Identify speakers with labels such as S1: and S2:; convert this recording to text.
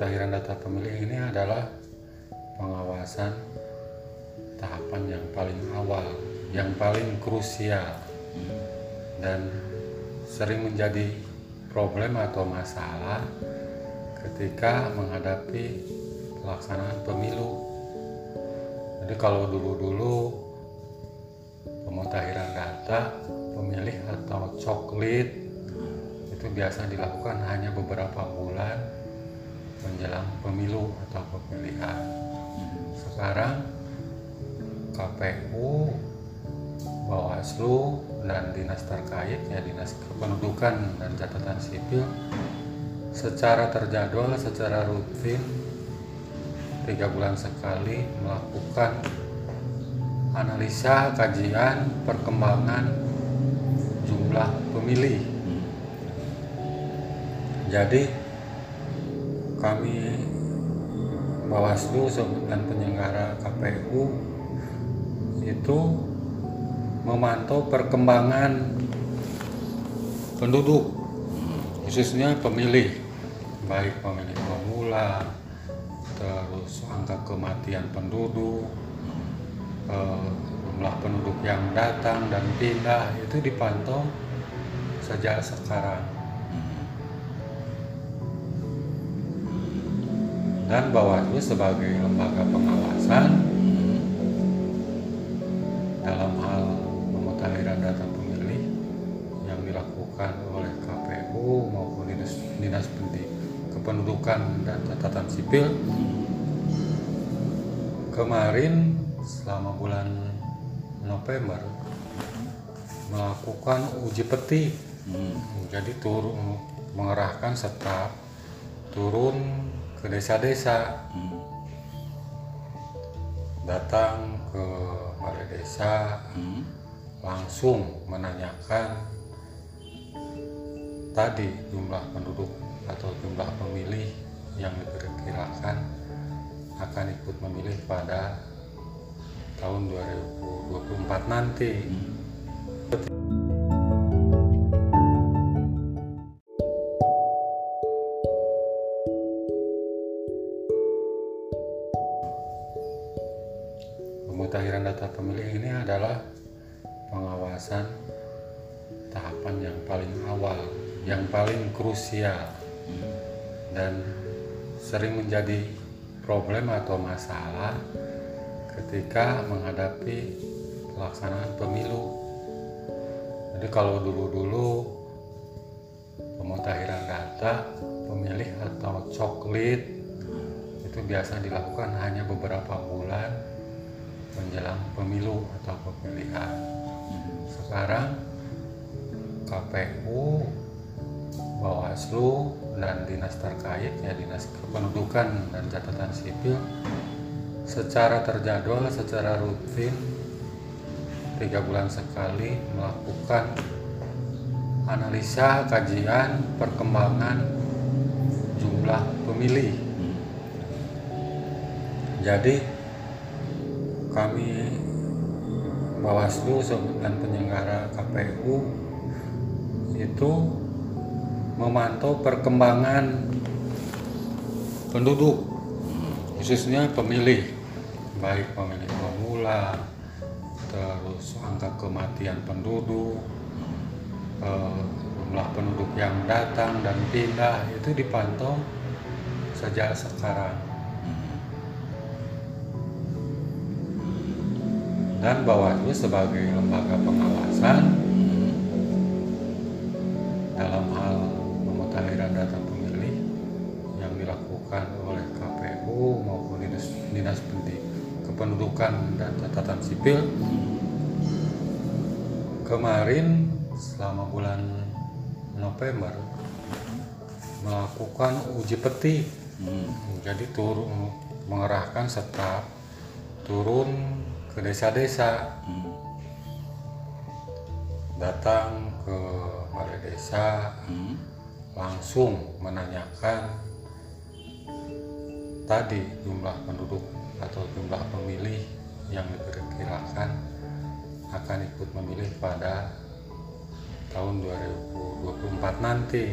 S1: Pemutahiran data pemilih ini adalah pengawasan tahapan yang paling awal, yang paling krusial, dan sering menjadi problem atau masalah ketika menghadapi pelaksanaan pemilu. Jadi kalau dulu-dulu pemutahiran data pemilih atau coklit itu biasa dilakukan hanya beberapa bulan menjelang pemilu atau pemilihan. Sekarang KPU, Bawaslu, dan dinas terkait ya dinas kependudukan dan catatan sipil secara terjadwal, secara rutin tiga bulan sekali melakukan analisa, kajian, perkembangan jumlah pemilih. Jadi kami Bawaslu dan penyelenggara KPU itu memantau perkembangan penduduk khususnya pemilih baik pemilih pemula terus angka kematian penduduk eh, jumlah penduduk yang datang dan pindah itu dipantau sejak sekarang dan Bawaslu sebagai lembaga pengawasan. Dalam hal pemutahiran data pemilih yang dilakukan oleh KPU maupun dinas, dinas pendidik kependudukan dan catatan sipil. Kemarin selama bulan November melakukan uji peti. Jadi turun mengerahkan staf turun ke desa-desa. Datang ke balai desa langsung menanyakan tadi jumlah penduduk atau jumlah pemilih yang diperkirakan akan ikut memilih pada tahun 2024 nanti. Pemutahiran data pemilih ini adalah pengawasan tahapan yang paling awal, yang paling krusial, dan sering menjadi problem atau masalah ketika menghadapi pelaksanaan pemilu. Jadi kalau dulu-dulu pemutahiran data pemilih atau coklit itu biasa dilakukan hanya beberapa bulan menjelang pemilu atau pemilihan. Sekarang KPU, Bawaslu, dan dinas terkait ya dinas kependudukan dan catatan sipil secara terjadwal, secara rutin tiga bulan sekali melakukan analisa, kajian, perkembangan jumlah pemilih. Jadi kami Bawaslu dan penyelenggara KPU itu memantau perkembangan penduduk khususnya pemilih. Baik pemilih pemula terus angka kematian penduduk eh, jumlah penduduk yang datang dan pindah itu dipantau sejak sekarang dan Bawaslu sebagai lembaga pengawasan. Dalam hal pemutahiran data pemilih yang dilakukan oleh KPU maupun dinas, dinas pendidik kependudukan dan catatan sipil. Kemarin selama bulan November melakukan uji peti. Jadi turun mengerahkan staf turun ke desa-desa. Datang ke balai desa langsung menanyakan tadi jumlah penduduk atau jumlah pemilih yang diperkirakan akan ikut memilih pada tahun 2024 nanti.